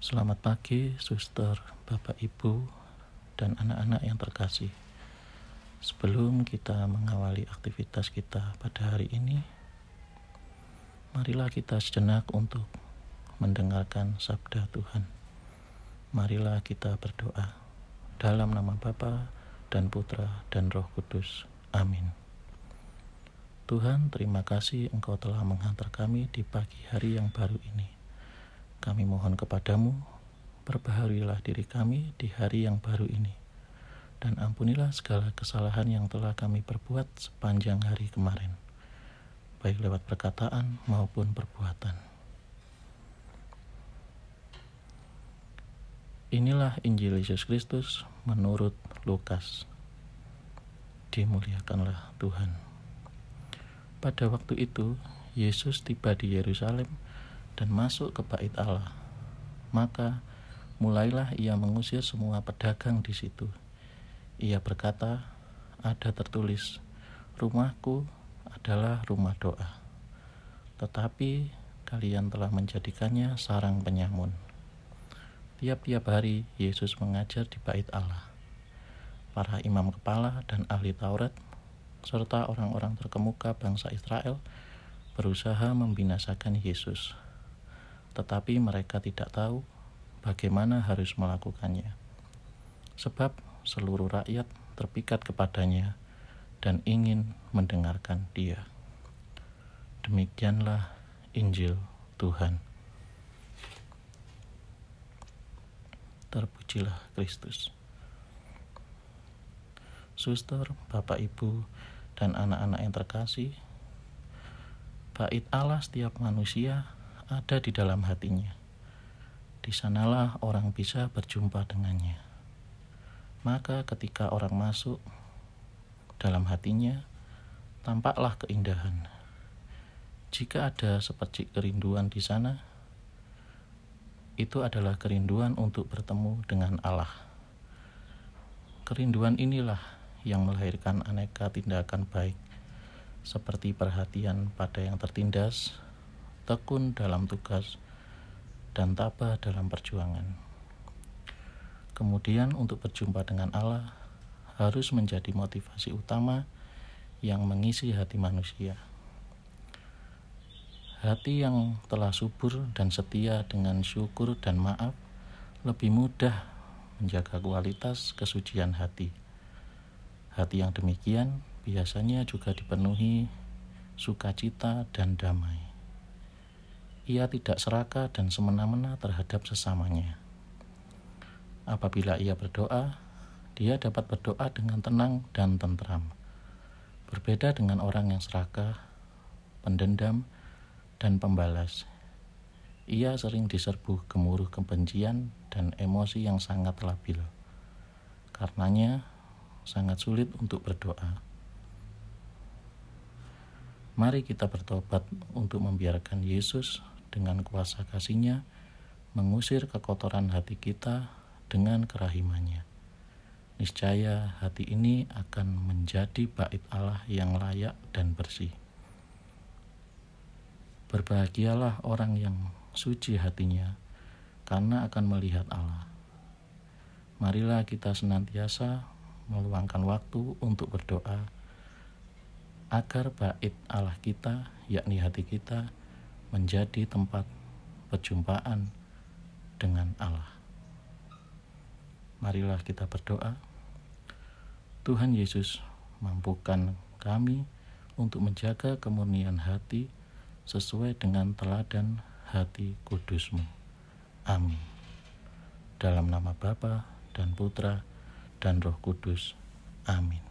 Selamat pagi, suster, bapak, ibu, dan anak-anak yang terkasih. Sebelum kita mengawali aktivitas kita pada hari ini, marilah kita sejenak untuk mendengarkan sabda Tuhan. Marilah kita berdoa dalam nama Bapa dan Putra dan Roh Kudus. Amin. Tuhan, terima kasih Engkau telah menghantar kami di pagi hari yang baru ini. Kami mohon kepadamu, perbaharilah diri kami di hari yang baru ini, dan ampunilah segala kesalahan yang telah kami perbuat sepanjang hari kemarin, baik lewat perkataan maupun perbuatan. Inilah Injil Yesus Kristus menurut Lukas. Dimuliakanlah Tuhan. Pada waktu itu, Yesus tiba di Yerusalem dan masuk ke bait Allah. Maka mulailah ia mengusir semua pedagang di situ. Ia berkata, ada tertulis, rumahku adalah rumah doa. Tetapi kalian telah menjadikannya sarang penyamun. Tiap-tiap hari Yesus mengajar di bait Allah. Para imam kepala dan ahli Taurat serta orang-orang terkemuka bangsa Israel berusaha membinasakan Yesus. Tetapi mereka tidak tahu bagaimana harus melakukannya. Sebab seluruh rakyat terpikat kepadanya dan ingin mendengarkan dia. Demikianlah Injil Tuhan. Terpujilah Kristus. Suster, Bapak Ibu, dan anak-anak yang terkasih, bait Allah setiap manusia ada di dalam hatinya. Di sanalah orang bisa berjumpa dengannya. Maka ketika orang masuk dalam hatinya, tampaklah keindahan. Jika ada seperti kerinduan di sana, itu adalah kerinduan untuk bertemu dengan Allah. Kerinduan inilah yang melahirkan aneka tindakan baik, seperti perhatian pada yang tertindas, tekun dalam tugas, dan tabah dalam perjuangan. Kemudian, untuk berjumpa dengan Allah harus menjadi motivasi utama yang mengisi hati manusia. Hati yang telah subur dan setia dengan syukur dan maaf lebih mudah menjaga kualitas kesucian hati. Hati yang demikian biasanya juga dipenuhi sukacita dan damai. Ia tidak serakah dan semena-mena terhadap sesamanya. Apabila ia berdoa, dia dapat berdoa dengan tenang dan tentram. Berbeda dengan orang yang serakah, pendendam, dan pembalas. Ia sering diserbu gemuruh kebencian dan emosi yang sangat labil. Karenanya, sangat sulit untuk berdoa. Mari kita bertobat untuk membiarkan Yesus dengan kuasa kasihnya mengusir kekotoran hati kita dengan kerahimannya. Niscaya hati ini akan menjadi bait Allah yang layak dan bersih. Berbahagialah orang yang suci hatinya, karena akan melihat Allah. Marilah kita senantiasa meluangkan waktu untuk berdoa agar bait Allah kita, yakni hati kita, menjadi tempat perjumpaan dengan Allah. Marilah kita berdoa. Tuhan Yesus, mampukan kami untuk menjaga kemurnian hati sesuai dengan teladan hati kudusmu. Amin. Dalam nama Bapa dan Putra dan Roh Kudus. Amin.